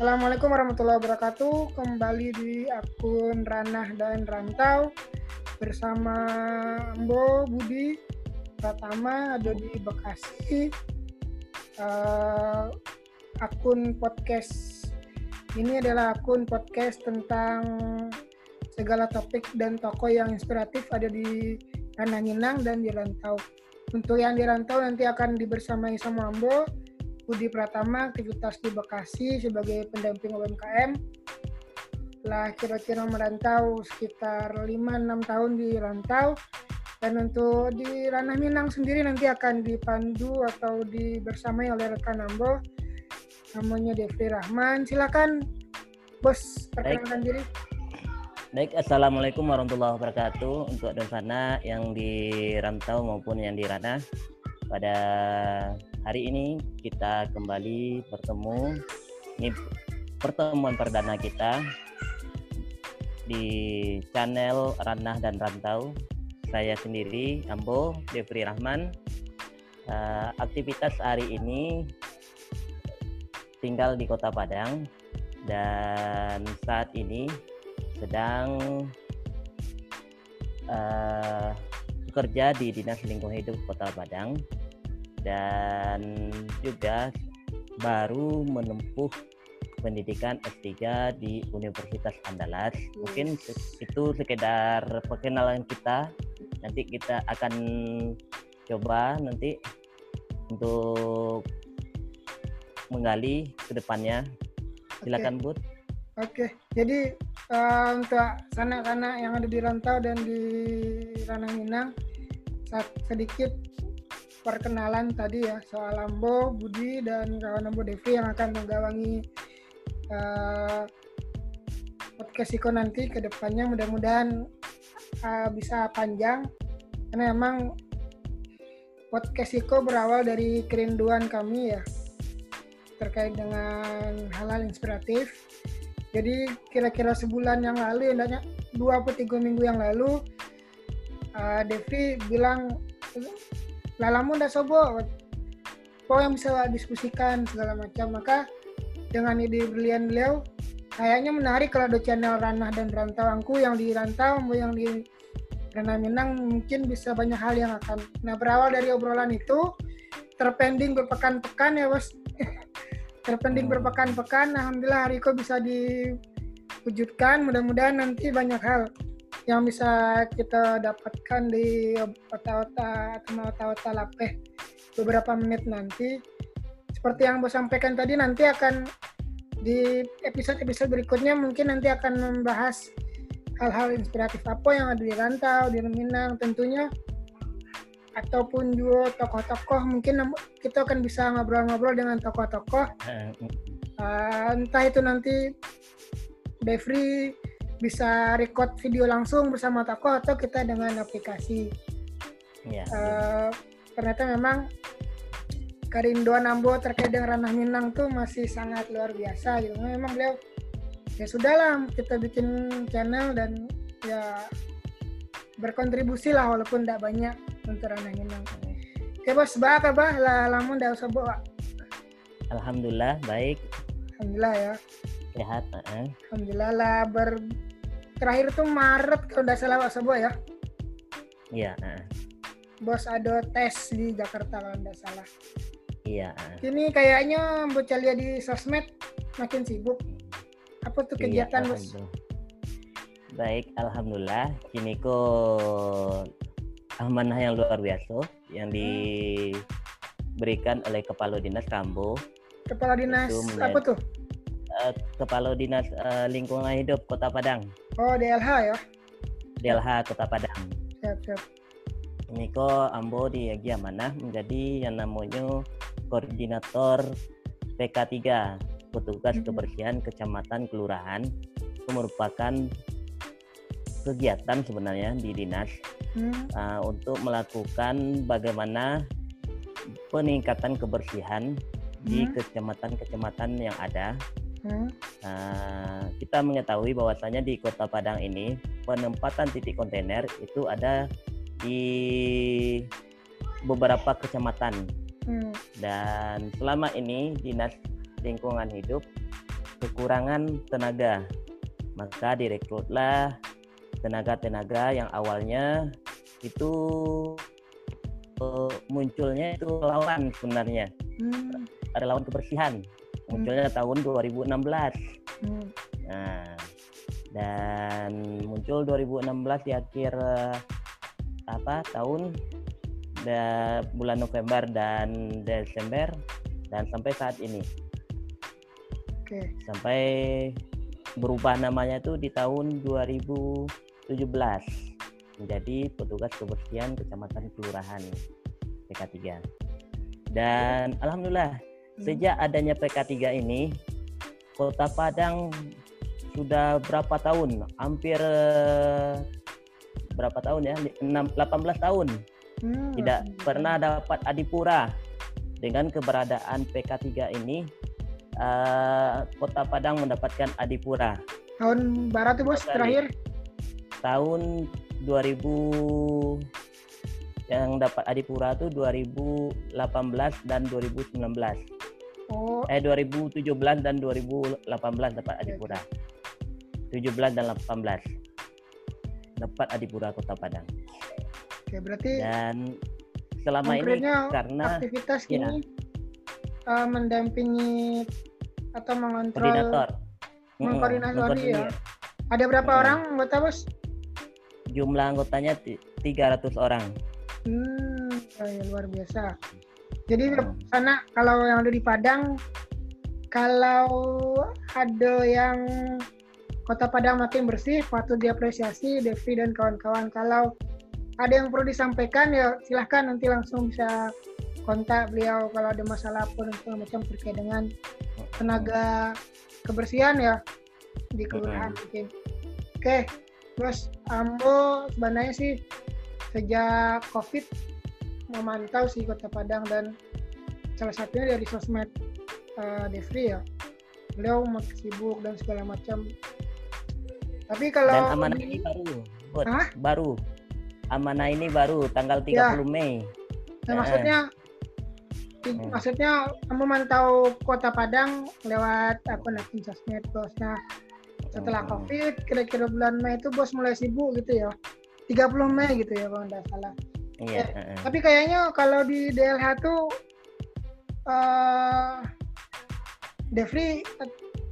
Assalamualaikum warahmatullahi wabarakatuh. Kembali di akun Ranah dan Rantau bersama Mbo Budi Pratama ada di Bekasi. Uh, akun podcast ini adalah akun podcast tentang segala topik dan tokoh yang inspiratif ada di Ranah Minang dan di Rantau. Untuk yang di Rantau nanti akan dibersamai sama Ambo Budi Pratama aktivitas di Bekasi sebagai pendamping UMKM lah kira-kira merantau sekitar 5-6 tahun di rantau. Dan untuk di ranah Minang sendiri nanti akan dipandu atau dibersamai oleh rekan Ambo. Namanya Devri Rahman. Silakan bos perkenalkan diri. Baik, Assalamualaikum warahmatullahi wabarakatuh. Untuk Devana yang di rantau maupun yang di ranah pada hari ini kita kembali bertemu ini pertemuan perdana kita di channel Ranah dan Rantau. Saya sendiri Ambo Devri Rahman. Uh, aktivitas hari ini tinggal di kota Padang dan saat ini sedang uh, bekerja di Dinas Lingkungan Hidup Kota Padang dan juga baru menempuh pendidikan S3 di Universitas Andalas. Mungkin itu sekedar perkenalan kita. Nanti kita akan coba nanti untuk menggali ke depannya. Silakan, okay. Bud. Oke. Okay. Jadi uh, untuk sana-sana yang ada di Rantau dan di Ranah Minang sedikit perkenalan tadi ya soal Ambo, Budi dan kawan Ambo Devi yang akan menggawangi uh, podcast Iko nanti ke depannya. Mudah-mudahan uh, bisa panjang. Karena emang podcast Iko berawal dari kerinduan kami ya terkait dengan hal-hal inspiratif. Jadi kira-kira sebulan yang lalu ya dua atau tiga minggu yang lalu uh, Devi bilang lalamu udah sobo. Kok yang bisa diskusikan segala macam. Maka dengan ide brilian beliau kayaknya menarik kalau ada channel ranah dan rantau angku yang di rantau yang di ranah minang mungkin bisa banyak hal yang akan. Nah berawal dari obrolan itu terpending berpekan-pekan ya bos. Terpending hmm. berpekan-pekan alhamdulillah hari itu bisa diwujudkan. Mudah-mudahan nanti banyak hal yang bisa kita dapatkan di otak-otak atau otak-otak lapeh beberapa menit nanti. Seperti yang bos sampaikan tadi nanti akan di episode-episode berikutnya mungkin nanti akan membahas hal-hal inspiratif apa yang ada di rantau di Minang tentunya ataupun juga tokoh-tokoh. Mungkin kita akan bisa ngobrol-ngobrol dengan tokoh-tokoh. Uh, entah itu nanti Devri bisa record video langsung bersama tokoh atau kita dengan aplikasi. Ya, uh, ternyata memang kerinduan Ambo terkait dengan ranah Minang tuh masih sangat luar biasa gitu. Memang beliau ya sudahlah kita bikin channel dan ya berkontribusi lah walaupun tidak banyak untuk ranah Minang. Oke bos, bah apa bah lah lamun dah usah bawa. Alhamdulillah baik. Alhamdulillah ya. Sehat. Uh. Alhamdulillah lah ber terakhir tuh Maret kalau tidak salah Pak Sebuah ya iya uh. bos ada tes di Jakarta kalau tidak salah iya uh. ini kayaknya bocah lihat di sosmed makin sibuk apa tuh iya, kegiatan iya, bos baik alhamdulillah kini kok amanah yang luar biasa yang hmm. diberikan oleh kepala dinas Kambo kepala dinas apa tuh uh, kepala dinas uh, lingkungan hidup kota Padang Oh, DLH ya? DLH Kota Padang. Siap, siap. Ini kok Ambo di Yagi Amanah menjadi yang namanya koordinator PK3 petugas hmm. kebersihan kecamatan kelurahan itu merupakan kegiatan sebenarnya di dinas hmm. uh, untuk melakukan bagaimana peningkatan kebersihan hmm. di kecamatan-kecamatan yang ada Hmm. Nah, kita mengetahui bahwasanya di Kota Padang ini penempatan titik kontainer itu ada di beberapa kecamatan. Hmm. Dan selama ini Dinas Lingkungan Hidup kekurangan tenaga. Maka direkrutlah tenaga-tenaga yang awalnya itu uh, munculnya itu lawan sebenarnya. Hmm. Ada lawan kebersihan. Munculnya hmm. tahun 2016. Hmm. Nah, dan muncul 2016 di akhir uh, apa tahun da, bulan November dan Desember dan sampai saat ini. Oke. Sampai berubah namanya itu di tahun 2017 menjadi petugas kebersihan kecamatan kelurahan PK3. Dan alhamdulillah. Sejak adanya PK3 ini Kota Padang sudah berapa tahun? Hampir berapa tahun ya? 6 18 tahun. Hmm. Tidak pernah dapat adipura. Dengan keberadaan PK3 ini uh, Kota Padang mendapatkan adipura. Tahun barat tuh bos terakhir? Tahun 2000 yang dapat adipura tuh 2018 dan 2019. Oh. Eh 2017 dan 2018 dapat adipura. 17 dan 18 dapat adipura Kota Padang. Oke, berarti dan selama ini karena aktivitas ya, ini uh, mendampingi atau mengontrol koordinator mengkoordinasi ya. Ada berapa hmm. orang anggota bos? Jumlah anggotanya 300 orang. Hmm, ya, luar biasa. Jadi hmm. sana kalau yang ada di Padang, kalau ada yang Kota Padang makin bersih, patut diapresiasi Devi dan kawan-kawan. Kalau ada yang perlu disampaikan ya silahkan nanti langsung bisa kontak beliau kalau ada masalah pun segala macam terkait dengan tenaga kebersihan ya di kelurahan mungkin. Oke, terus Ambo sebenarnya sih sejak COVID memantau sih Kota Padang dan salah satunya dari sosmed uh, Devri ya. Beliau masih sibuk dan segala macam. Tapi kalau dan amanah ini baru, baru amanah ini baru tanggal 30 ya. Mei. Nah, maksudnya hmm. maksudnya kamu memantau Kota Padang lewat akun akun sosmed bos. Nah, setelah hmm. Covid kira-kira bulan Mei itu bos mulai sibuk gitu ya. 30 Mei gitu ya kalau tidak salah. Iya. Eh, tapi kayaknya kalau di DLH tuh uh, Devri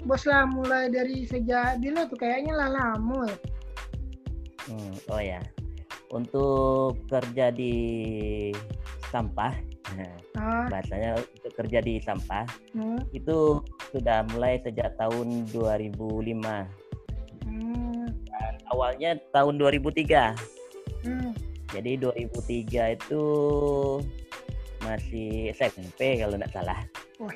bos lah mulai dari sejak dulu tuh kayaknya lah lama ya. Hmm, oh ya untuk kerja di sampah ah. bahasanya untuk kerja di sampah hmm. itu sudah mulai sejak tahun 2005 hmm. Dan awalnya tahun 2003 hmm. Jadi 2003 itu masih SMP kalau tidak salah. Oh.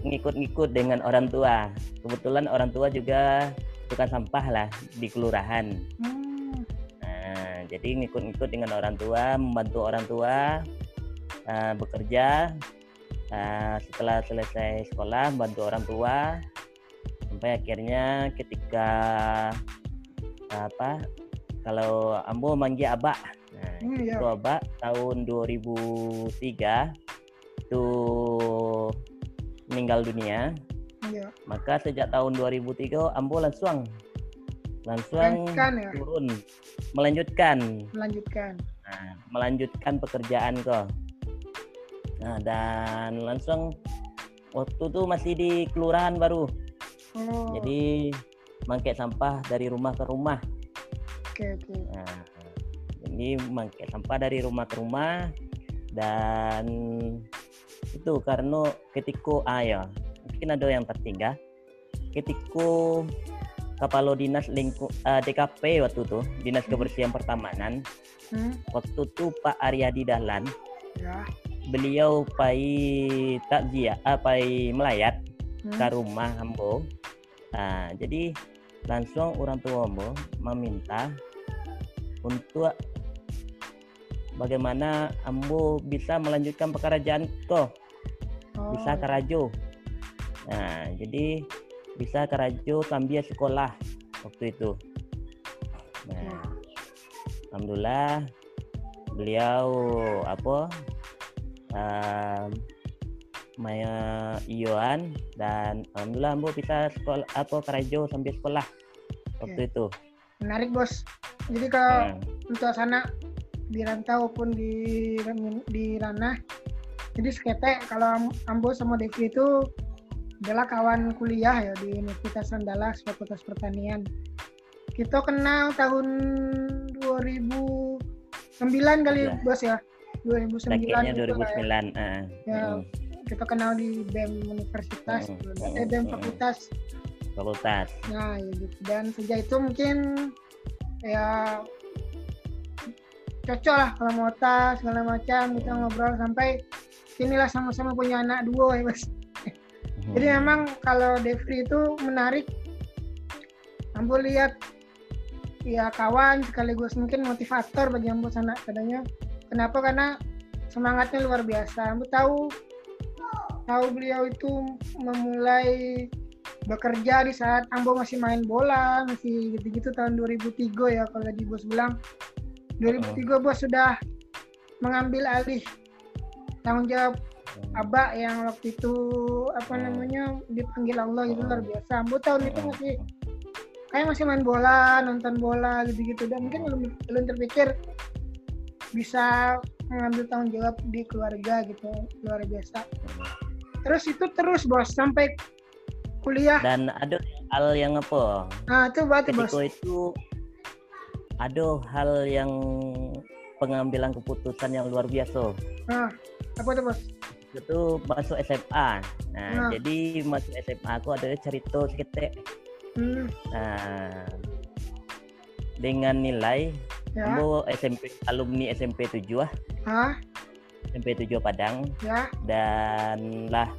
ngikut-ngikut dengan orang tua. Kebetulan orang tua juga tukang sampah lah di kelurahan. Hmm. Jadi ngikut-ngikut dengan orang tua membantu orang tua uh, bekerja uh, setelah selesai sekolah membantu orang tua sampai akhirnya ketika apa kalau ambo manggil abak. Nah, hmm, itu ya. abak tahun 2003 itu meninggal dunia. Ya. maka sejak tahun 2003 ambo langsung. Langsung ya? turun. Melanjutkan. Melanjutkan. Nah, melanjutkan pekerjaan kok nah dan langsung waktu itu masih di kelurahan baru. Oh. jadi mangkek sampah dari rumah ke rumah oke oke nah, jadi mangkek sampah dari rumah ke rumah dan itu karena ketika ah, ya, mungkin ada yang tertinggal ketika Kepala Dinas Lingkup uh, eh, DKP waktu itu Dinas hmm. Kebersihan Pertamanan hmm. waktu itu Pak Aryadi Dahlan ya. beliau pai takziah uh, pai melayat hmm. ke rumah Ambo nah, jadi langsung orang tua Ambo meminta untuk bagaimana Ambo bisa melanjutkan pekerjaan kok oh. bisa kerajo nah jadi bisa kerajo sambil sekolah waktu itu. Nah, alhamdulillah beliau apa um, Maya Ioan dan alhamdulillah ambo bisa sekolah apa kerja sambil sekolah waktu itu. Menarik bos. Jadi kalau hmm. untuk sana di rantau pun di di ranah. Jadi sekete kalau ambo sama Devi itu adalah kawan kuliah ya di Universitas Andalas Fakultas Pertanian. Kita kenal tahun 2009 kali ya. bos ya. 2009 Raketnya 2009 ya. Uh, ya hmm. kita kenal di BEM Universitas hmm. eh, BEM Fakultas Fakultas nah ya gitu dan sejak itu mungkin ya cocok lah kalau mau tas segala macam kita ngobrol sampai inilah sama-sama punya anak dua ya mas hmm. jadi memang kalau Devri itu menarik Ambo lihat ya kawan sekaligus mungkin motivator bagi Ambo sana katanya Kenapa? Karena semangatnya luar biasa. Aku tahu tahu beliau itu memulai bekerja di saat Ambo masih main bola, masih gitu-gitu tahun 2003 ya kalau di bos bilang. 2003 bos sudah mengambil alih tanggung jawab Abah yang waktu itu apa namanya dipanggil Allah itu luar biasa. Ambo tahun itu masih kayak masih main bola, nonton bola gitu-gitu. Dan mungkin belum belum terpikir bisa mengambil tanggung jawab di keluarga gitu luar biasa. Terus itu terus bos sampai kuliah dan ada hal yang apa nah itu berarti bos itu ada hal yang pengambilan keputusan yang luar biasa nah apa tuh bos itu masuk SMA nah, nah. jadi masuk SMA aku ada cerita sedikit hmm. nah dengan nilai Ya. Ambo SMP alumni SMP 7 ah. Hah? SMP 7 Padang. Ya. Dan lah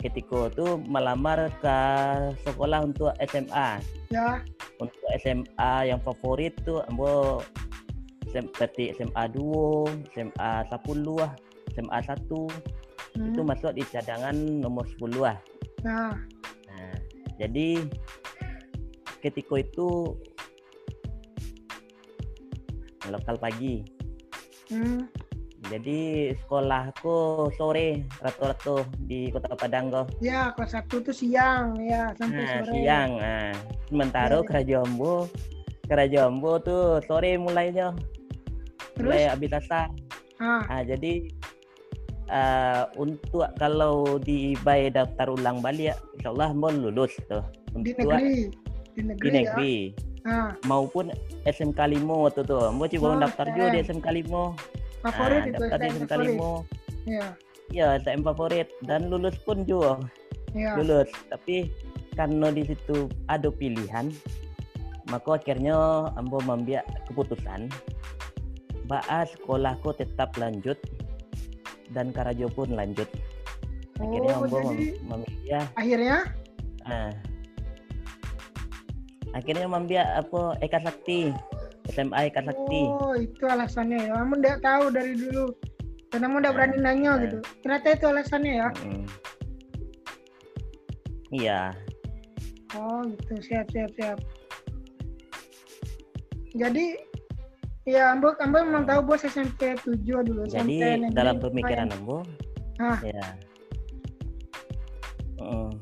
ketika itu melamar ke sekolah untuk SMA. Ya. Untuk SMA yang favorit tuh ambo seperti SMA 2, SMA 10 ah, SMA 1. Hmm. Itu masuk di cadangan nomor 10 ah. Ya. Nah, jadi ketika itu lokal pagi hmm. Jadi sekolahku sore rata-rata di kota Padang kok ya kelas satu tuh siang ya sampai nah, sore siang nah sementara ya. Jambu kerajaan Jambu tuh sore mulainya Terus? mulai habis asar ah. nah, jadi uh, untuk kalau di bay daftar ulang balik ya insyaallah mau lulus tuh di negeri di negeri, di negeri. Ya? ha. maupun SMK Limo waktu tu. Ambo cuba oh, daftar juga di SMK Limo. Favorit ha, itu daftar SMK Limo. Ya. Ya, STM favorit dan lulus pun juga. Ya. Lulus, tapi karena di situ ada pilihan, maka akhirnya ambo membiak keputusan bahas sekolahku tetap lanjut dan Karajo pun lanjut. Akhirnya oh, ambo memilih ya. Akhirnya? Ah, akhirnya membiak apa Eka Sakti SMA Eka Sakti. Oh itu alasannya ya. Kamu tidak tahu dari dulu. Dan kamu tidak berani nah, nanya nah. gitu. Ternyata itu alasannya ya. Hmm. iya. Oh gitu. Siap siap siap. Jadi ya ambo ambo memang tahu bos SMP 7 dulu jadi SMP, dalam pemikiran ambo ah. ya. Mm.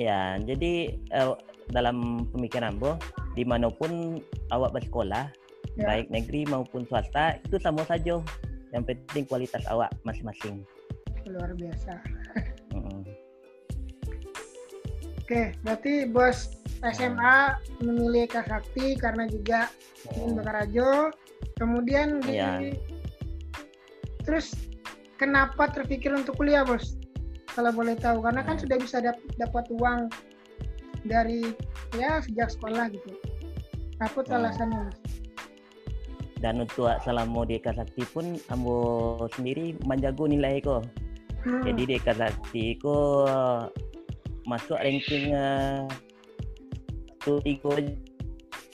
ya jadi uh, dalam pemikiran Bo, di mana pun awak bersekolah, ya. baik negeri maupun swasta, itu sama saja. Yang penting kualitas awak masing-masing. Luar biasa. mm. Oke, berarti bos SMA memilih Kak Sakti karena juga ingin Bakarajo. Kemudian di... ya. terus kenapa terpikir untuk kuliah bos? Kalau boleh tahu, karena kan sudah bisa dap dapat uang dari ya sejak sekolah gitu aku hmm. alasannya dan untuk selama di Kasakti pun ambo sendiri menjago nilai kok hmm. jadi di Kasakti kok masuk ranking uh, tiga.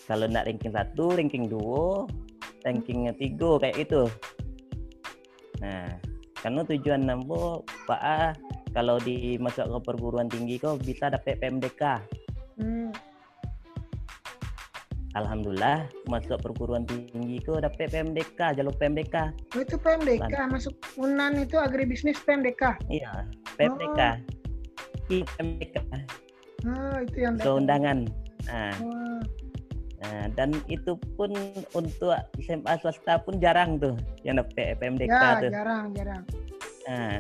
Kalau nak ranking satu ranking dua ranking tiga kayak itu nah karena tujuan nambo pak kalau di masuk ke perguruan tinggi kok bisa dapat PMDK alhamdulillah masuk perguruan tinggi ko dapat PMDK jalur PMDK Oh, itu PMDK masuk Unan itu agribisnis PMDK. iya PMDK Iya, PMDK Oh, itu yang so undangan. Nah, Oh, nah, dan itu pun untuk SMA swasta pun jarang tuh yang dapat PMDK ya, tuh. jarang, jarang. nah,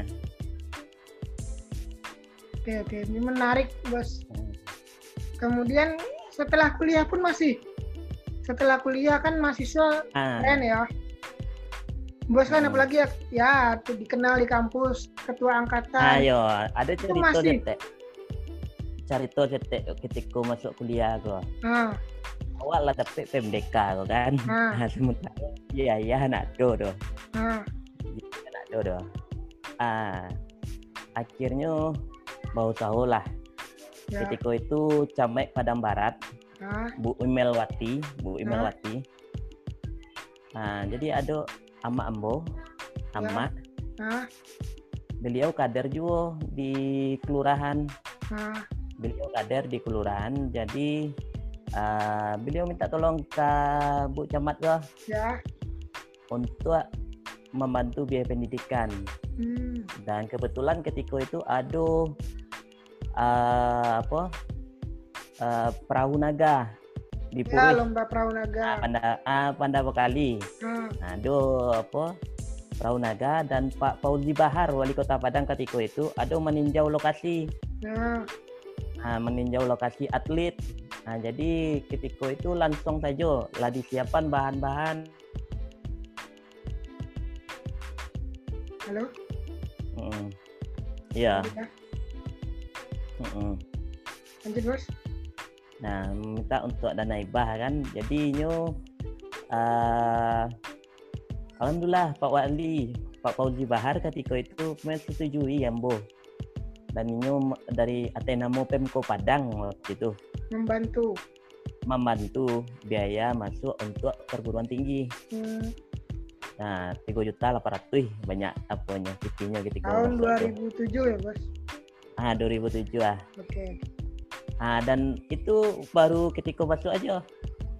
Oke, oke. Ini menarik, Bos. Hmm. Kemudian setelah kuliah pun masih setelah kuliah kan mahasiswa ah, keren ya. Bos kan Hmm. apalagi ya, ya tuh dikenal di kampus, ketua angkatan. ayo ada cerita masih- cetek cerita cetek ketika masuk kuliah kok Nah, awal lah dapat PMDK kok kan. Ah. nah, sementara iya iya nak do do nah, nak do do ah akhirnya mau tahu lah. Ya. ketika itu camek Padang Barat Bu Imelwati Bu. Imelwati. Nah jadi ada ama ambo ama nah, beliau kader juga di kelurahan. Beliau kader di kelurahan jadi ah, beliau minta tolong ke Bu Camat lah ya. untuk membantu biaya pendidikan. Hmm, dan kebetulan ketika itu ada ah, apa ah, perahu naga di ya Purih lomba perahu naga. Panda ah, Panda Bekali Nah, nah, ada apa perahu naga dan Pak Fauzi Bahar wali kota Padang ketika itu ada meninjau lokasi nah, Nah, meninjau lokasi atlet. Nah, jadi ketika itu langsung saja lah disiapkan bahan-bahan. halo. Mm. Iya. Ya, mm-mm. lanjut bos. Nah, minta untuk dana hibah kan. Jadinya eh alhamdulillah Pak Wali, Pak Fauzi Bahar ketika itu menyetujui ya, Bo. Dan ini dari Atenamo Pemko Padang waktu itu Membantu. membantu biaya masuk untuk perguruan tinggi. Hmm, Nah, 3 juta 800 ih, banyak apanya kipinya ketika tahun masuk tuh. 2007 ya bos. Ah, 2007 ah. Oke. Ah, dan itu baru ketika masuk aja.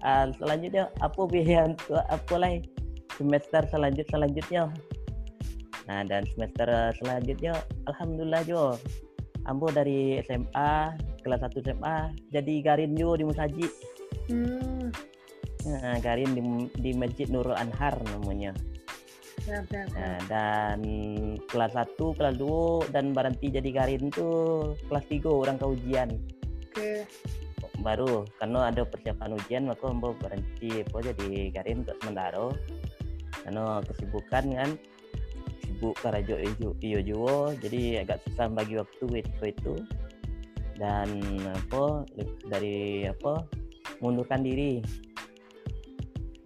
Ah, selanjutnya apa biaya untuk apa lagi semester selanjut selanjutnya. Nah, dan semester selanjutnya alhamdulillah jo. Ambo dari SMA kelas 1 SMA jadi garin jo di Musaji. Hmm, Nah, garin di, di Masjid Nurul Anhar namanya. Nah, dan kelas 1, kelas 2 dan berhenti jadi garin tuh kelas 3 orang ke ujian Oke. baru karena ada persiapan ujian maka mau berhenti apa jadi garin untuk sementara. Karena kesibukan kan sibuk karajo iyo iyo juo jadi agak susah bagi waktu itu itu. Dan apa dari apa mundurkan diri.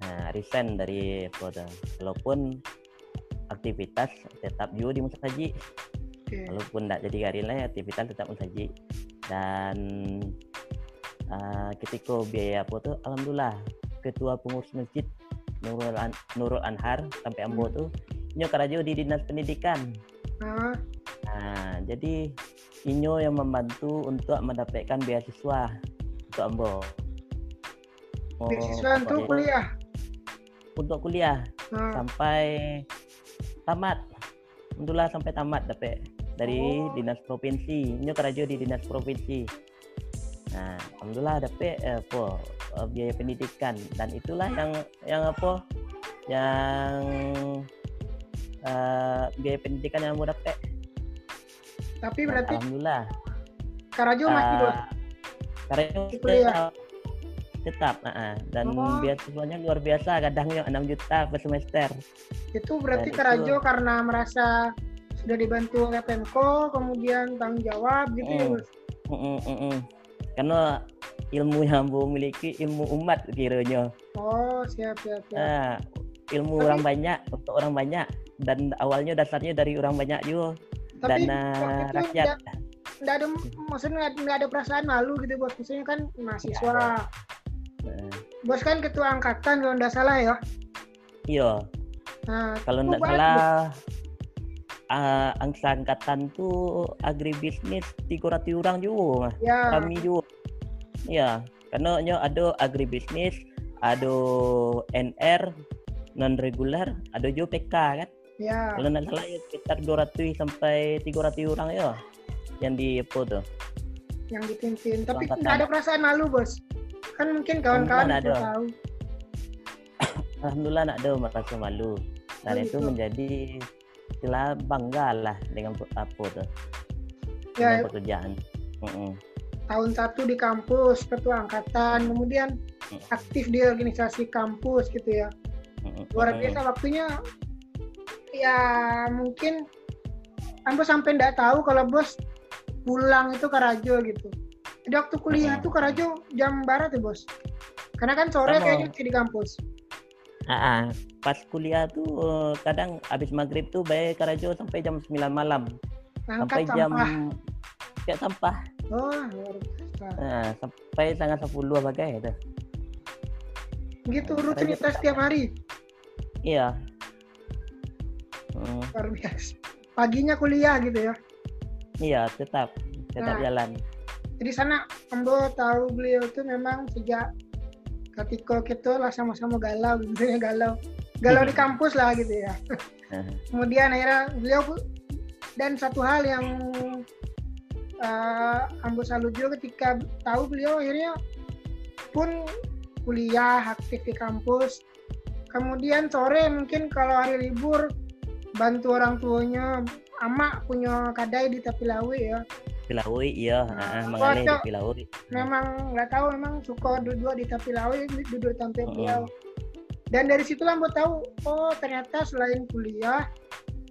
Nah resign dari apa walaupun aktivitas tetap juga di Musaji. Oke. walaupun tidak jadi garin lah aktivitas tetap Musaji dan uh, ketika biaya apa tuh alhamdulillah ketua pengurus masjid Nurul, An Nurul Anhar sampai Ambo Hmm. tuh Inyo karajo di dinas pendidikan. Nah, nah jadi Inyo yang membantu untuk mendapatkan beasiswa untuk Ambo Oh, beasiswa untuk kuliah. untuk kuliah. Nah, sampai tamat. Alhamdulillah sampai tamat dapat dari Oh. dinas provinsi ini kerja di dinas provinsi nah alhamdulillah dapat eh, apa eh, biaya pendidikan dan itulah yang yang apa yang eh, biaya pendidikan yang mau dapat tapi berarti alhamdulillah Karajo masih eh, karena Kuliah. tetap tetap ah. dan Oh. beasiswanya luar biasa kadangnya 6 juta per semester Itu berarti Dan itu- Karajo karena merasa sudah dibantu oleh Pemko, kemudian tanggung jawab gitu ya Hmm. bos. Mm-mm, mm-mm. Karena ilmu yang bu miliki ilmu umat kiranya. Oh siap siap siap. Nah, ilmu Tapi- orang banyak untuk orang banyak dan awalnya dasarnya dari orang banyak juga Tapi waktu itu rakyat. nggak nggak ada maksudnya nggak- nggak ada perasaan malu gitu bos. Maksudnya kan mahasiswa. Nah, Bos kan ketua angkatan kalau nggak salah ya. Iya, Nah, kalau itu nggak bagus. salah ah, angsa angkatan tuh agribisnis tiga ratus orang juga Ya. kami juga. Iya, karena nyo ada agribisnis ada NR non regular, ada juga PK kan? Ya. Kalau nggak salah ya sekitar 200 sampai 300 orang ya yang di apa tuh. Yang dipimpin. Tapi nggak ada perasaan malu bos. Kan mungkin kawan-kawan ada. tahu. Alhamdulillah nak ada merasa malu dan Oh, itu gitu. menjadi istilah bangga lah dengan apa tuh Ya dengan pekerjaan. Mm-mm. tahun satu di kampus ketua angkatan, kemudian Mm. aktif di organisasi kampus gitu ya. Luar biasa waktunya. Ya mungkin Ambo sampai nggak tahu kalau bos pulang itu ke Rajo gitu. Jadi waktu kuliah tuh ke Rajo jam barat ya bos. Karena kan sore Sama. kayaknya di kampus. Ah, ah. pas kuliah tuh eh, kadang habis maghrib tuh bayar karajo sampai jam 9 malam sampai Angkat jam sampah. kayak sampah Oh, nah, sampai sangat 10 bagai itu Gitu Rajo rutinitas tetap. tiap hari. iya Hmm, Luar biasa. Paginya kuliah gitu ya. iya tetap tetap Nah. jalan Jadi sana Ambo tahu beliau itu memang sejak ketika kita lah sama-sama galau, gitu ya galau. Galau di kampus lah gitu ya. Nah, Kemudian akhirnya beliau dan satu hal yang eh, Ambo salut juga ketika tahu beliau akhirnya pun kuliah aktif di kampus. Kemudian sore mungkin kalau hari libur bantu orang tuanya. Ama punya kadai di Tapilawi ya. Pilawi iya mengalir Cocok. di Pilawi memang nggak tahu memang suka duduk di tepi laut duduk Mm-mm. beliau dan dari situlah gue tahu oh ternyata selain kuliah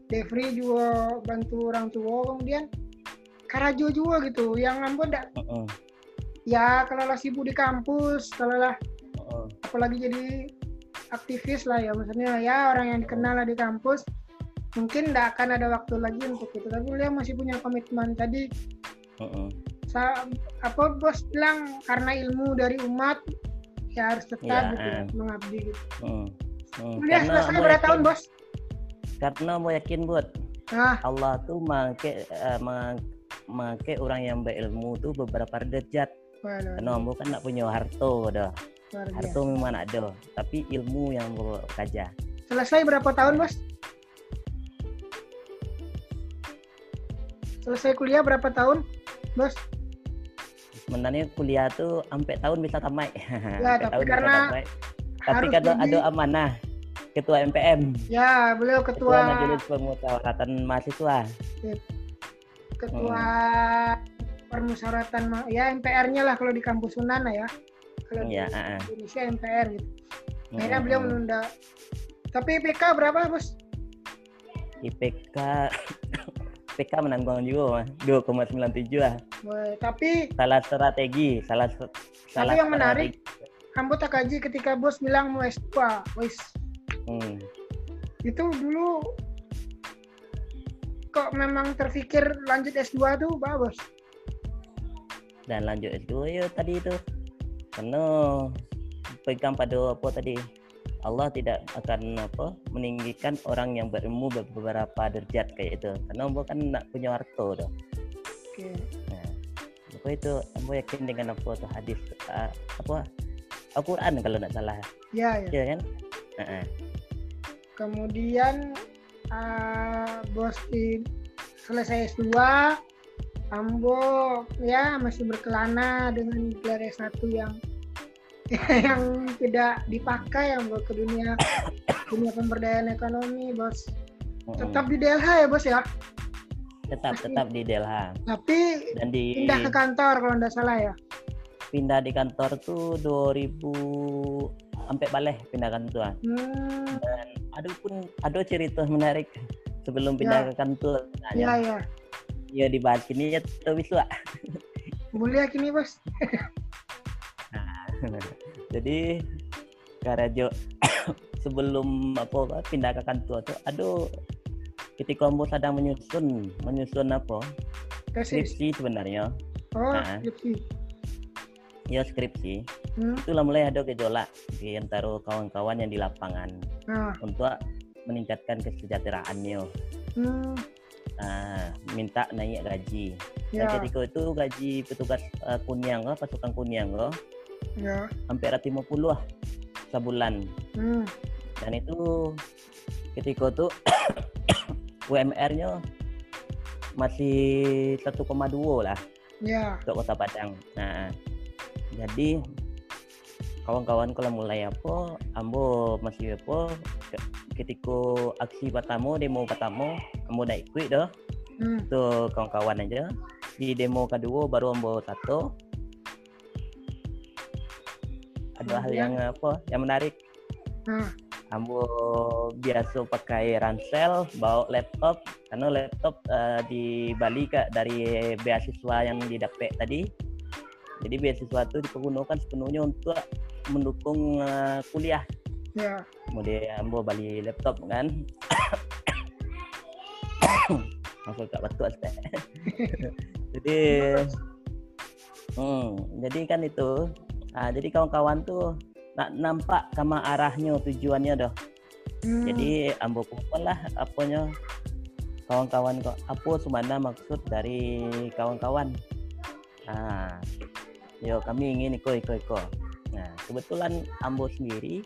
Devri juga bantu orang tua kemudian Karajo juga gitu yang ambo ndak Mm-mm. ya kalau lah sibuk di kampus kalau lah apalagi jadi aktivis lah ya maksudnya ya orang yang dikenal lah di kampus mungkin nggak akan ada waktu lagi untuk itu tapi beliau masih punya komitmen tadi sa apa bos bilang karena ilmu dari umat ya harus tetap Ya, gitu eh. mengabdi gitu. Mm. Mm. Kuliah selesai mau berapa tahun bos? karena mau yakin buat Nah, Allah tuh make eh, ma- make orang yang berilmu tuh beberapa derajat waduh, karena ambo kan nak punya harto dah harto memang ada tapi ilmu yang ambo kaja Selesai berapa tahun bos? Selesai kuliah berapa tahun, bos? sebenarnya kuliah tuh sampai tahun bisa tamat Ya, tapi tahun bisa karena tamat. tapi kan ada, amanah ketua MPM Ya, beliau ketua ketua majelis pemusyawaratan mahasiswa ketua permusyawaratan ma- ya MPR-nya lah kalau di kampus Unan lah ya. Kalau Iya, di ah. Indonesia MPR gitu. Akhirnya beliau mm. menunda. Tapi PK berapa, Bos? IPK IPK menanggung juga Mas. 2,97 lah tapi salah strategi salah salah yang menarik-. Ambo tak kaji ketika bos bilang mau S2. Wis, Hmm. itu dulu kok memang terpikir lanjut S2 tuh, Pak Bos? dan lanjut itu ya tadi itu karena pegang pada apa tadi Allah tidak akan apa meninggikan orang yang berilmu beberapa derajat kayak itu karena ambo kan nak punya harta tuh Oke. nah apa itu ambo yakin dengan apa tuh hadis ah, apa Al-Quran kalau tidak salah Ya, ya. ya kan Heeh. Kemudian ah, bos di selesai S2, Ambo ya masih berkelana dengan gelar S1 yang yang tidak dipakai Ambo ke dunia dunia pemberdayaan ekonomi, Bos. Tetap di DLH ya, Bos ya. tetap tetap di Delha Tapi dan di pindah ke kantor kalau tidak salah ya. pindah di kantor tuh 2000 sampai baleh pindah kantor Hmm, dan ada pun ada cerita menarik sebelum pindah Ya. ke kantor iya ya. ya dibahas ini ya tuh bisa Mulia kini, Bos. jadi Karajo sebelum apa pindah ke kantor tuh aduh ketika kamu sedang menyusun menyusun apa Tesis. skripsi sebenarnya Oh, Nah. skripsi. ya skripsi Hmm. itulah mulai ada gejolak di antara kawan-kawan yang di lapangan Nah, untuk meningkatkan kesejahteraannya hmm, nah, minta naik gaji ya, Nah, ketika itu gaji petugas uh, kuniang oh, pasukan kuniang oh, ya. hampir 50 lah sebulan Hmm. dan itu ketika tuh UMR-nya masih 1,2 lah Ya. untuk kota Padang. Nah, jadi kawan-kawan kalau mulai apa, ambo masih apa, ke- ketika aksi pertama, demo pertama, ambo dah ikut dah, Hmm. tuh kawan-kawan aja. Di demo kedua baru ambo satu. Ada hal yang apa, yang menarik. Nah, Ambo biasa pakai ransel, bawa laptop, karena laptop eh, di Bali kak dari beasiswa yang didapat tadi. Jadi beasiswa itu dipergunakan sepenuhnya untuk mendukung eh, kuliah. ya. Kemudian Ambo beli laptop kan. Tak batuk aspek. jadi, hmm, jadi kan itu. Ah, jadi kawan-kawan tuh nak nampak sama arahnya tujuannya dah. Hmm. Jadi ambo kumpul lah apanya kawan-kawan kok apa sebenarnya maksud dari kawan-kawan. Nah, yo kami ingin iko iko iko. Nah, kebetulan ambo sendiri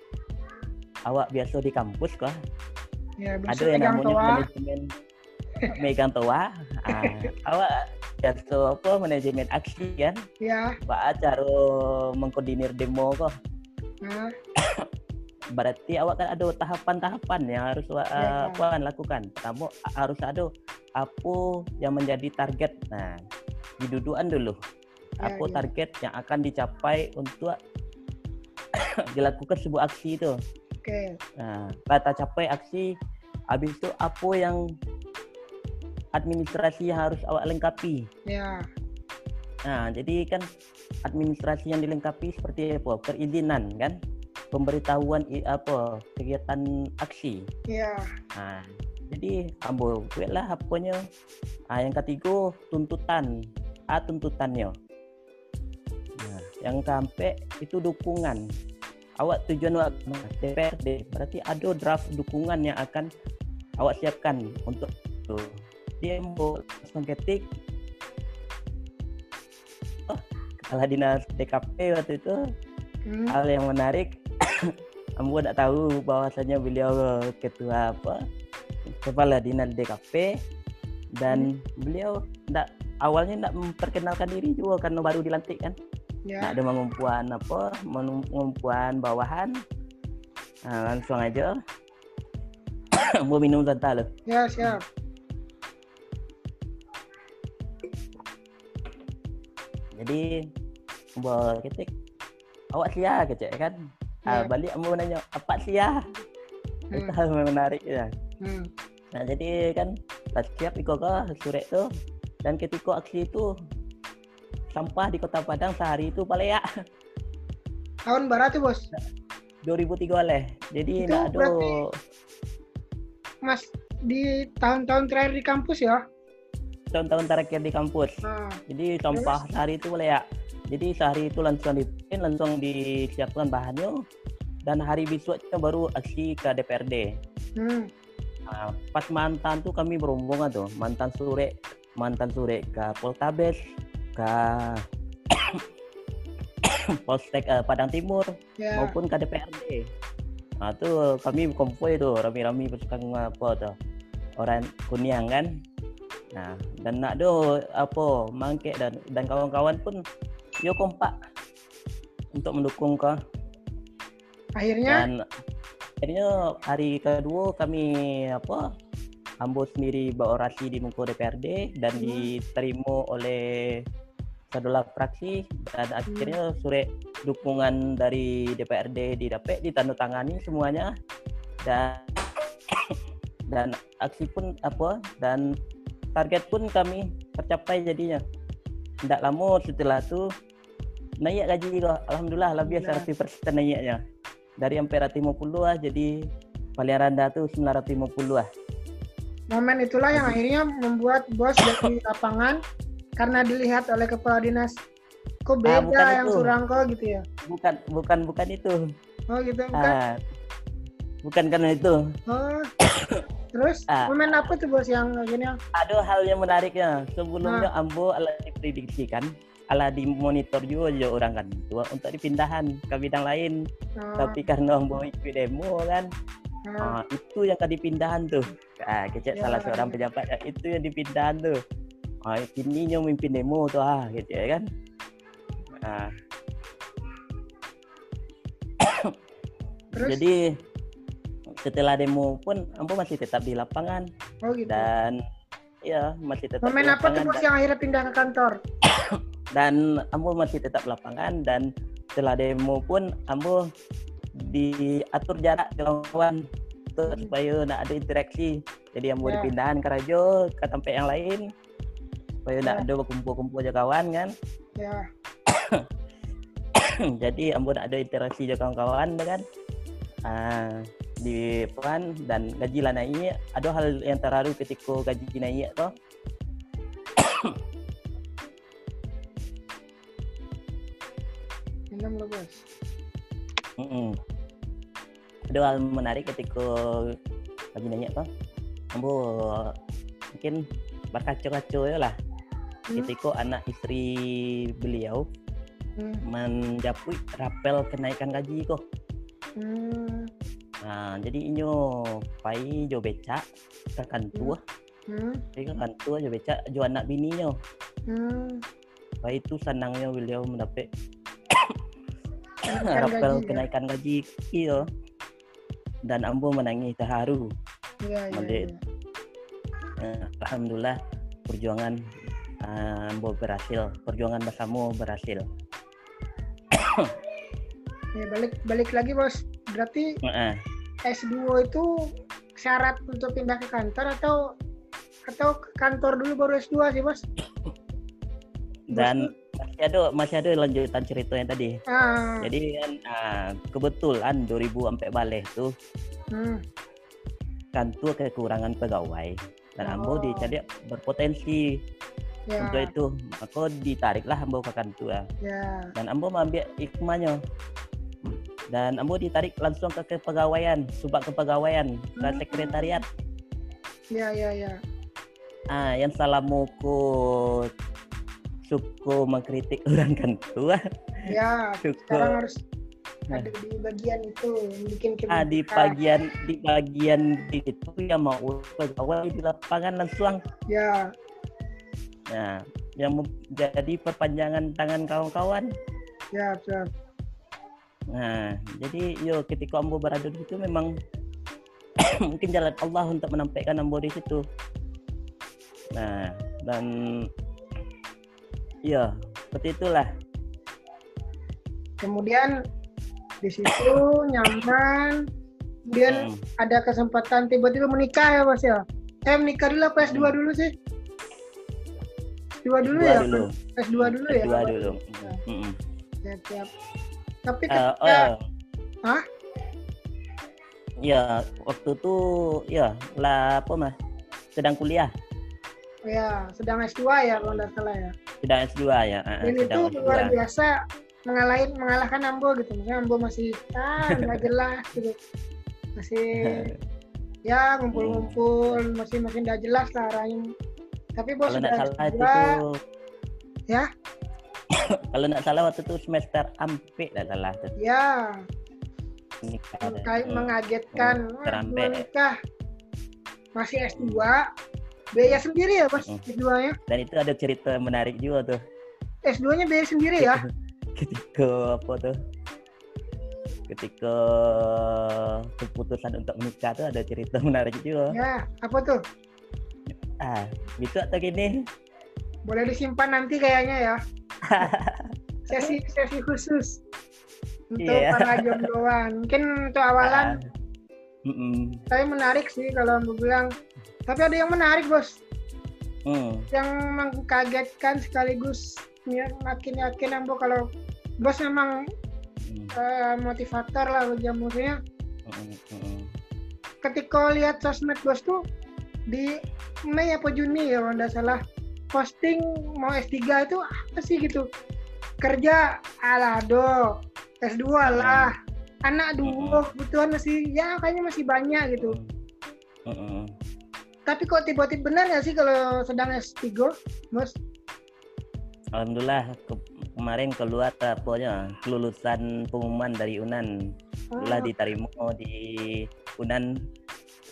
awak biasa di kampus kok. ya, Ada yang namanya toa. manajemen megang toa. Ah, awak biasa apa manajemen aksi kan? Ya. Pak cara mengkoordinir demo kok. Nah, berarti awak kan ada tahapan-tahapan yang harus awak Ya. uh, puan lakukan. A- harus ada apa yang menjadi target. Nah, didudukan dulu. Ya, apa ya. target yang akan dicapai untuk dilakukan sebuah aksi itu. oke. Nah, kata capai aksi, habis itu apa yang administrasi yang harus awak lengkapi. Ya. Nah, jadi kan administrasi yang dilengkapi seperti apa? Perizinan kan? Pemberitahuan apa? Kegiatan aksi. Ya. Nah, jadi ambo lah apanya. Ah, yang ketiga tuntutan. A tuntutannya. Nah, yang keempat itu dukungan. Awak tujuan awak nah, DPRD berarti ada draft dukungan yang akan awak siapkan untuk itu. Dia mau langsung ketik Oh, kepala dinas DKP waktu itu. Hmm. hal yang menarik Ambo tak tahu bahwasanya beliau ketua apa? Kepala dinas DKP dan beliau tak awalnya tak memperkenalkan diri juga karena baru dilantik kan. Tak ada mengumpuan apa mengumpuan bawahan. Nah, langsung aja. Ambo minum santai loh Ya, siap. Jadi Ambo ketik awak sia kecek kan ah, Ya. balik Ambo nanya apa sia itu Hmm. hal yang menarik ya Hmm. Nah jadi kan siap iko ke sore itu dan ketika aksi itu sampah di kota Padang sehari itu paling ya Tahun barat tuh, Bos. 2003 oleh. Jadi Itu ada berarti- Mas di tahun-tahun terakhir di kampus ya. Tahun-tahun terakhir di kampus. Nah, Jadi sampah sehari itu paling ya. Jadi sehari itu langsung dipimpin, langsung disiapkan bahannya dan hari besoknya baru aksi ke DPRD. hmm. Nah, pas mantan tuh kami berombongan tuh mantan sore mantan sore ke Poltabes ke Polsek eh, Padang Timur Ya. maupun ke DPRD. Nah tuh kami konvoy tuh rami-rami pasukan apa tuh orang Kuniang kan. Nah dan nak do apa mangkek dan dan kawan-kawan pun yo kompak untuk mendukung ke Akhirnya? Dan akhirnya hari kedua kami apa Ambo sendiri berorasi di muka DPRD dan Hmm. diterima oleh saudara fraksi dan akhirnya sore dukungan dari DPRD didapat ditandatangani semuanya. Dan dan aksi pun apa dan target pun kami tercapai jadinya tidak lama setelah itu naik gaji kok alhamdulillah lebih Alhamdulillah. 100% naiknya dari hampir 50 lah jadi paling rendah tuh 950 lah momen itulah yang akhirnya membuat bos dari lapangan karena dilihat oleh kepala dinas kok Ah, beda bukan yang itu. Surangko gitu ya. bukan bukan bukan itu Oh gitu bukan. ah, bukan karena itu Oh. Terus Ah. momen apa tuh bos yang gini yang ada hal yang menariknya. Sebelumnya Ambo alat diprediksikan ala di monitor juga aja orang kan tua untuk dipindahan ke bidang lain. Oh, tapi karena mau ikut demo kan ah, ah, itu yang tadi pindahan tuh. Ah kecek Ya, salah seorang ya. pejabat ah, itu yang dipindahan tuh. Ah kini nyo mimpin demo tuh ah gitu ya kan. Ah, terus? Jadi setelah demo pun ambo masih tetap di lapangan oh gitu. dan ya masih tetap Momen di apa tuh bos yang akhirnya pindah ke kantor? dan ambo masih tetap lapangan dan setelah demo pun ambo diatur jarak dengan kawan Hmm. supaya nak ada interaksi jadi ambo Ya. dipindahan ke rajo ke tempat yang lain supaya nak Ya. ada berkumpul-kumpul aja kawan kan Ya, jadi ambo nak ada interaksi aja kawan-kawan kan ah di peran dan gaji lah naik ada hal yang terharu ketika gaji tu minum lo bos. Mm-mm. Ada hal menarik ketika lagi nanya apa? Ambo mungkin berkacau-kacau ya lah. Hmm. Ketika anak istri beliau Hmm. menjapui rapel kenaikan gaji kok. Hmm. Nah, jadi inyo pai jo becak ke kantor, Hmm. ke kantor jo becak jo anak bininya. Hmm. Pai itu senangnya beliau mendapat rapel ya? kenaikan gaji iyo. Dan ambo menangis terharu. Iya, iya, Malik. iya. Eh, Alhamdulillah perjuangan uh, Ambo berhasil, perjuangan bersama berhasil. Ya, balik balik lagi bos. Berarti Heeh. S2 itu syarat untuk pindah ke kantor atau atau ke kantor dulu baru S2 sih bos? Dan masih ada masih ada lanjutan cerita yang tadi. Ah, Jadi kan ah, kebetulan 2000 sampai balik tuh hmm. kantor kekurangan pegawai dan Oh. Ambo dicari berpotensi ya, untuk itu. Maka ditariklah Ambo ke kantor ya, dan Ambo mengambil hikmahnya. Dan Ambo ditarik langsung ke kepegawaian, subak kepegawaian, ke Hmm. sekretariat. ya, ya, ya. Ah, yang salah muku suku mengkritik orang kan tua. Ya, Suku sekarang harus Nah. ada di bagian itu bikin ah, di bagian di bagian itu yang mau pegawai di lapangan langsung. Ya, Nah, yang menjadi perpanjangan tangan kawan-kawan. ya, ya. Nah, jadi yo ketika ambo berada di situ memang mungkin jalan Allah untuk menampilkan ambo di situ. Nah, dan ya seperti itulah. Kemudian di situ nyaman. Kemudian Hmm. ada kesempatan tiba-tiba menikah ya mas ya? Eh menikah dulu apa S2 Hmm. dulu sih? S2 dulu Dua ya? dulu. S2 dulu ya? Dua dulu. Mm-mm. Ya, tiap. Tapi Eh, ketika oh. Hah? Ya, waktu itu ya lah apa mah? Sedang kuliah, ya sedang S2 ya kalau nggak salah ya. sedang S2 ya. eh, Dan itu sedang S2. luar biasa mengalahin mengalahkan Ambo gitu. Misalnya Ambo masih ah nggak jelas gitu. Masih ya ngumpul-ngumpul masih masih nggak jelas lah arahnya. Tapi bos Kalau sudah salah itu S2, tuh Ya? Kalau nggak salah waktu itu semester ampe nggak salah tuh ya kayak mengagetkan Hmm, Wah, terampe. gua nikah masih S2 biaya sendiri ya bos Hmm. S2 nya Dan itu ada cerita menarik juga tuh. S2 nya biaya sendiri ya ketika apa tuh? Ketika keputusan untuk menikah tuh ada cerita menarik juga. ya apa tuh Ah, gitu atau gini? Boleh disimpan nanti kayaknya ya. Sesi sesi khusus untuk Iya. para jombloan. Mungkin untuk awalan Ah, mm-mm. saya menarik sih kalau mau bilang. Tapi ada yang menarik bos. Hmm, yang mengkagetkan sekaligus ya, makin yakin Ambo kalau bos memang hmm, eh, motivator lah Ambo. maksudnya. Mm, mm, ketika lihat sosmed bos tuh di Mei apa Juni ya kalau nggak salah posting mau S3 itu apa sih gitu? Kerja ala do. S2 lah. Anak dua kebutuhan masih ya kayaknya masih banyak gitu. Mm. tapi kok tiba-tiba benar nggak sih kalau sedang S3 bos Alhamdulillah ke kemarin keluar apanya kelulusan pengumuman dari UNAN. Oh, Alhamdulillah diterima di UNAN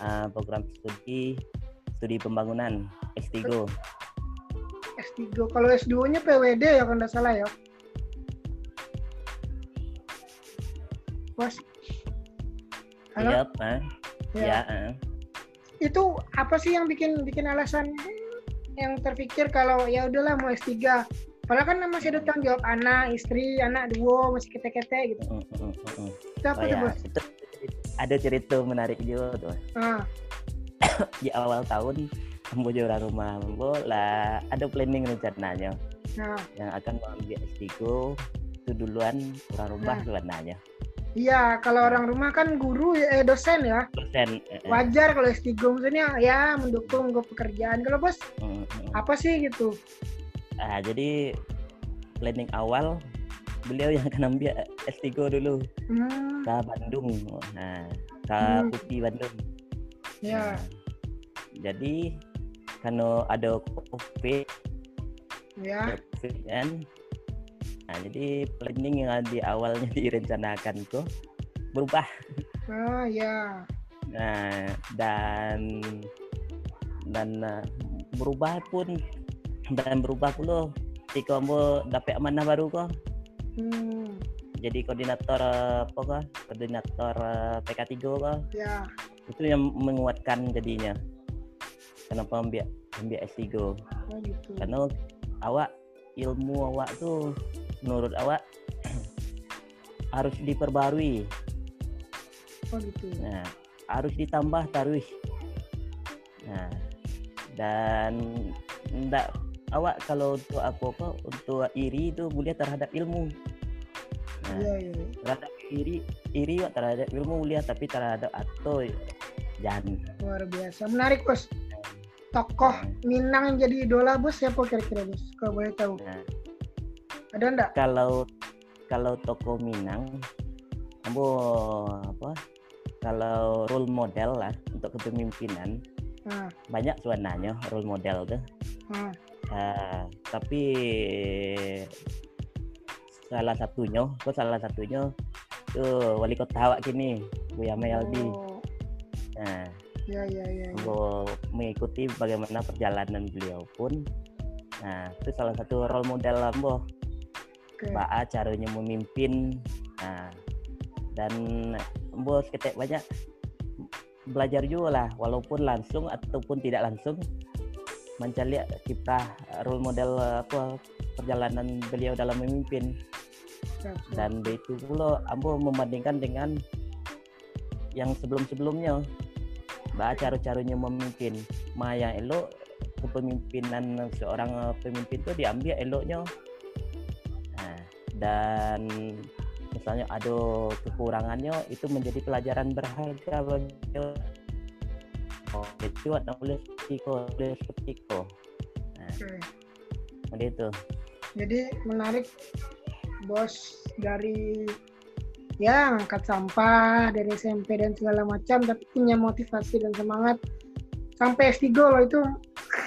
uh, program studi studi pembangunan S3. S3. Kalau S2-nya PWD ya kalau nggak salah ya. Bos. Halo? Iya, ah. Ya. ya. ah. Itu apa sih yang bikin bikin alasan yang terpikir kalau ya udahlah mau S3. Padahal kan masih ada tanggung jawab anak, istri, anak dua masih kete-kete gitu. Mm, mm, mm. Itu apa Oh tuh, ya, Bos? itu ada cerita menarik juga tuh. Ah, Di awal tahun Ambo juara rumah Ambo lah ada planning rencananya nah, yang akan mengambil S3 itu duluan orang rumah Nah. sebenarnya. iya kalau orang rumah kan guru ya, eh dosen ya. Dosen. eh, eh. Wajar kalau S3 maksudnya ya mendukung ke pekerjaan. Kalau bos Mm, mm. apa sih gitu? Ah, jadi planning awal beliau yang akan ambil S3 dulu Hmm, ke Bandung. Nah, ke Hmm. UPI Bandung. ya. Nah, jadi karena ada COVID, Ya, COVID kan. Nah, jadi planning yang di awalnya direncanakan tuh berubah. oh ya, Nah, dan dan eh, berubah pun dan berubah pula. Ketika mau dapat amanah baru kok. Hmm, jadi koordinator eh, apa kok? Koordinator eh, PK3 kok. Ya, itu yang menguatkan jadinya kenapa ambil ambil S3 oh gitu. karena awak ilmu awak tuh menurut awak harus diperbarui Oh gitu. Nah, harus ditambah terus. Nah, dan enggak awak kalau untuk apa apa untuk iri itu mulia terhadap ilmu. Nah, Iya, iya. terhadap iri iri wak terhadap ilmu mulia tapi terhadap atau jangan. Luar biasa. Menarik, Bos. Tokoh Minang yang jadi idola, Bos, siapa kira-kira, Bos? Kalau boleh tahu. Nah, Ada enggak? kalau kalau toko Minang, ambo apa? Kalau role model lah untuk kepemimpinan Nah, banyak sebenarnya role model tuh. nah, Ah, tapi salah satunya, kok salah satunya tuh wali kota awak kini, Buya Mayaldi. Oh, Nah, ya, ya, ya. ya. mengikuti bagaimana perjalanan beliau pun. Nah, itu salah satu role model lah, Boh. Oke. Ba'a caranya memimpin. Nah, dan Boh seketek banyak belajar juga lah, walaupun langsung ataupun tidak langsung mencari kiprah role model apa perjalanan beliau dalam memimpin dan itu pula ambo membandingkan dengan yang sebelum-sebelumnya bah cara-caranya memimpin ma yang elok kepemimpinan seorang eh, pemimpin itu diambil eloknya. Nah, dan misalnya ada kekurangannya itu menjadi pelajaran berharga bagi oh itu boleh kok boleh seperti kok nah, seperti itu. Jadi menarik bos dari ya ngangkat sampah dari SMP dan segala macam tapi punya motivasi dan semangat. Sampai S3 loh itu.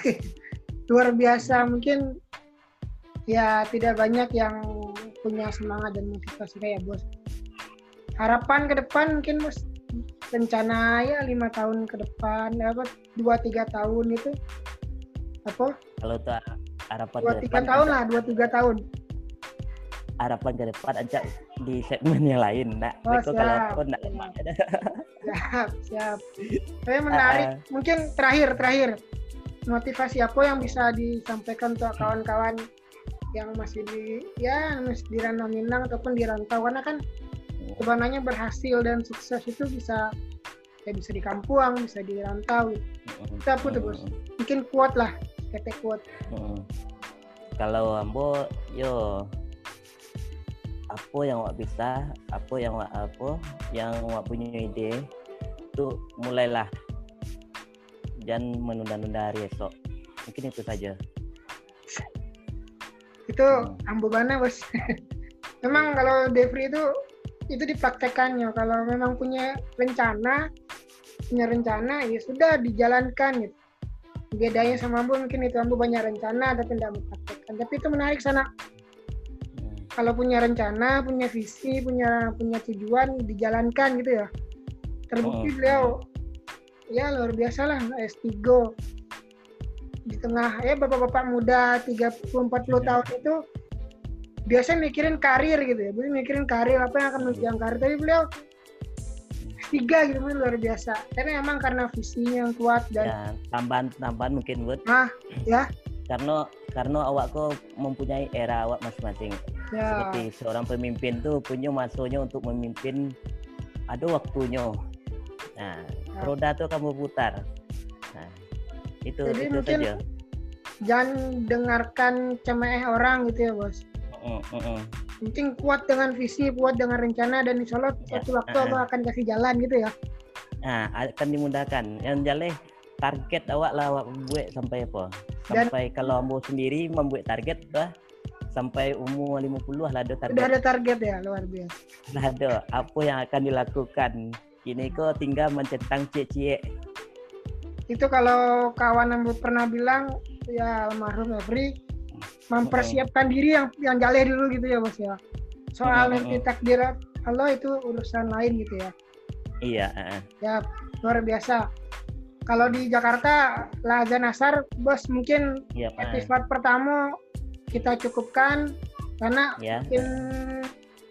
Luar biasa. Mungkin ya tidak banyak yang punya semangat dan motivasi kayak bos. Harapan ke depan mungkin bos rencana ya lima tahun ke depan apa dua tiga tahun itu. Apa? Kalau tuh harapan dua tiga tahun lah dua tiga tahun harapan ke depan aja di segmen yang lain nak. Oh, Riko kalau siap. aku nak Siap. siap siap. Saya menarik. Ah, mungkin terakhir terakhir. Motivasi apa yang bisa disampaikan untuk kawan-kawan yang masih di ya masih di ranah Minang ataupun di rantau? Karena kan sebenarnya berhasil dan sukses itu bisa ya bisa di kampung bisa di rantau. Kita apa tuh, Bos? mungkin kuat lah ketek kuat. Kalau ambo yo apa yang wak bisa, apa yang wak apa, yang wak punya ide itu mulailah jangan menunda-nunda hari esok. Mungkin itu saja. itu Hmm. ambubana bos memang kalau Devri itu itu dipraktekannya kalau memang punya rencana punya rencana ya sudah dijalankan gitu bedanya sama Ambo mungkin itu Ambo banyak rencana tapi tidak mempraktekkan tapi itu menarik sana Hmm. Kalau punya rencana punya visi punya punya tujuan dijalankan gitu ya. Terbukti Oh. beliau ya luar biasa lah S3 di tengah ya bapak-bapak muda 30 40 tahun itu biasa mikirin karir gitu ya. Beliau mikirin karir apa yang akan menunjang karir. Tapi beliau S3 gitu beliau luar biasa. Tapi memang karena visinya yang kuat dan Ya, tambahan tambahan mungkin buat ah ya? Karena karena awak kok mempunyai era awak masing-masing. Ya Seperti seorang pemimpin tuh punya masanya untuk memimpin ada waktunya. Nah, Ya. roda tuh kamu putar. Nah, itu Jadi itu mungkin- saja. jangan dengarkan cemeh orang gitu ya bos Mm, mm, mm. penting kuat dengan visi kuat dengan rencana dan insya Allah Ya, suatu waktu ah, Allah akan kasih jalan gitu ya Nah, akan dimudahkan. Yang jalan target awak lah awak buat sampai apa? Dan- Sampai kalau ambo sendiri membuat target lah sampai umur 50 lah ada target. ada target ya luar biasa Lah ada apa yang akan dilakukan. Kini kok tinggal mencentang cie-cie. itu kalau kawan yang pernah bilang ya almarhum Every mempersiapkan diri yang yang jaleh dulu gitu ya bos ya soal mm, nanti takdir Allah itu urusan lain gitu ya Iya, ya luar biasa kalau di Jakarta Laza Nasar bos mungkin iya, Pak. episode pertama kita cukupkan karena Ya. mungkin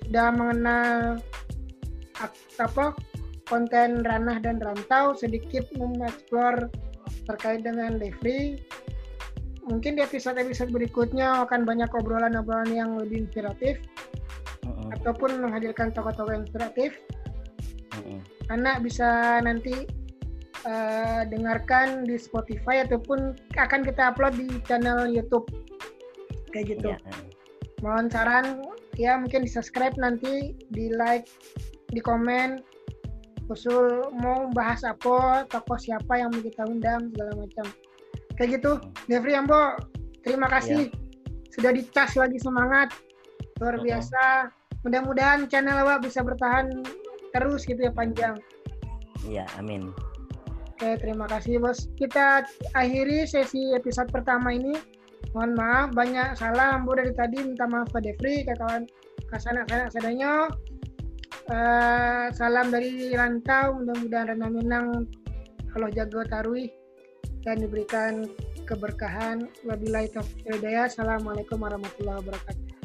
sudah mengenal apa konten ranah dan rantau sedikit mengeksplor terkait dengan Devri mungkin di episode-episode berikutnya akan banyak obrolan-obrolan yang lebih inspiratif Mm-mm, ataupun menghadirkan tokoh-tokoh yang inspiratif mm-mm. karena bisa nanti eh, dengarkan di Spotify ataupun akan kita upload di channel YouTube kayak gitu. Iya, mohon saran ya mungkin di subscribe nanti di like di komen usul mau bahas apa tokoh siapa yang mau kita undang segala macam. Kayak gitu. Devri Ambo terima kasih. Sudah dicas lagi semangat. Luar Mm-mm. biasa. Mudah-mudahan channel awak bisa bertahan terus gitu ya panjang. Iya, amin. Oke, terima kasih bos. Kita akhiri sesi episode pertama ini. Mohon maaf, banyak salah Ambo dari tadi. Minta maaf ke Devri, ke kawan kasanak sanak sadanya. Eh, salam dari Rantau. Mudah-mudahan Rena Minang Allah jaga tarui dan diberikan keberkahan. Wabillahi taufiq hidayah. Assalamualaikum warahmatullahi wabarakatuh.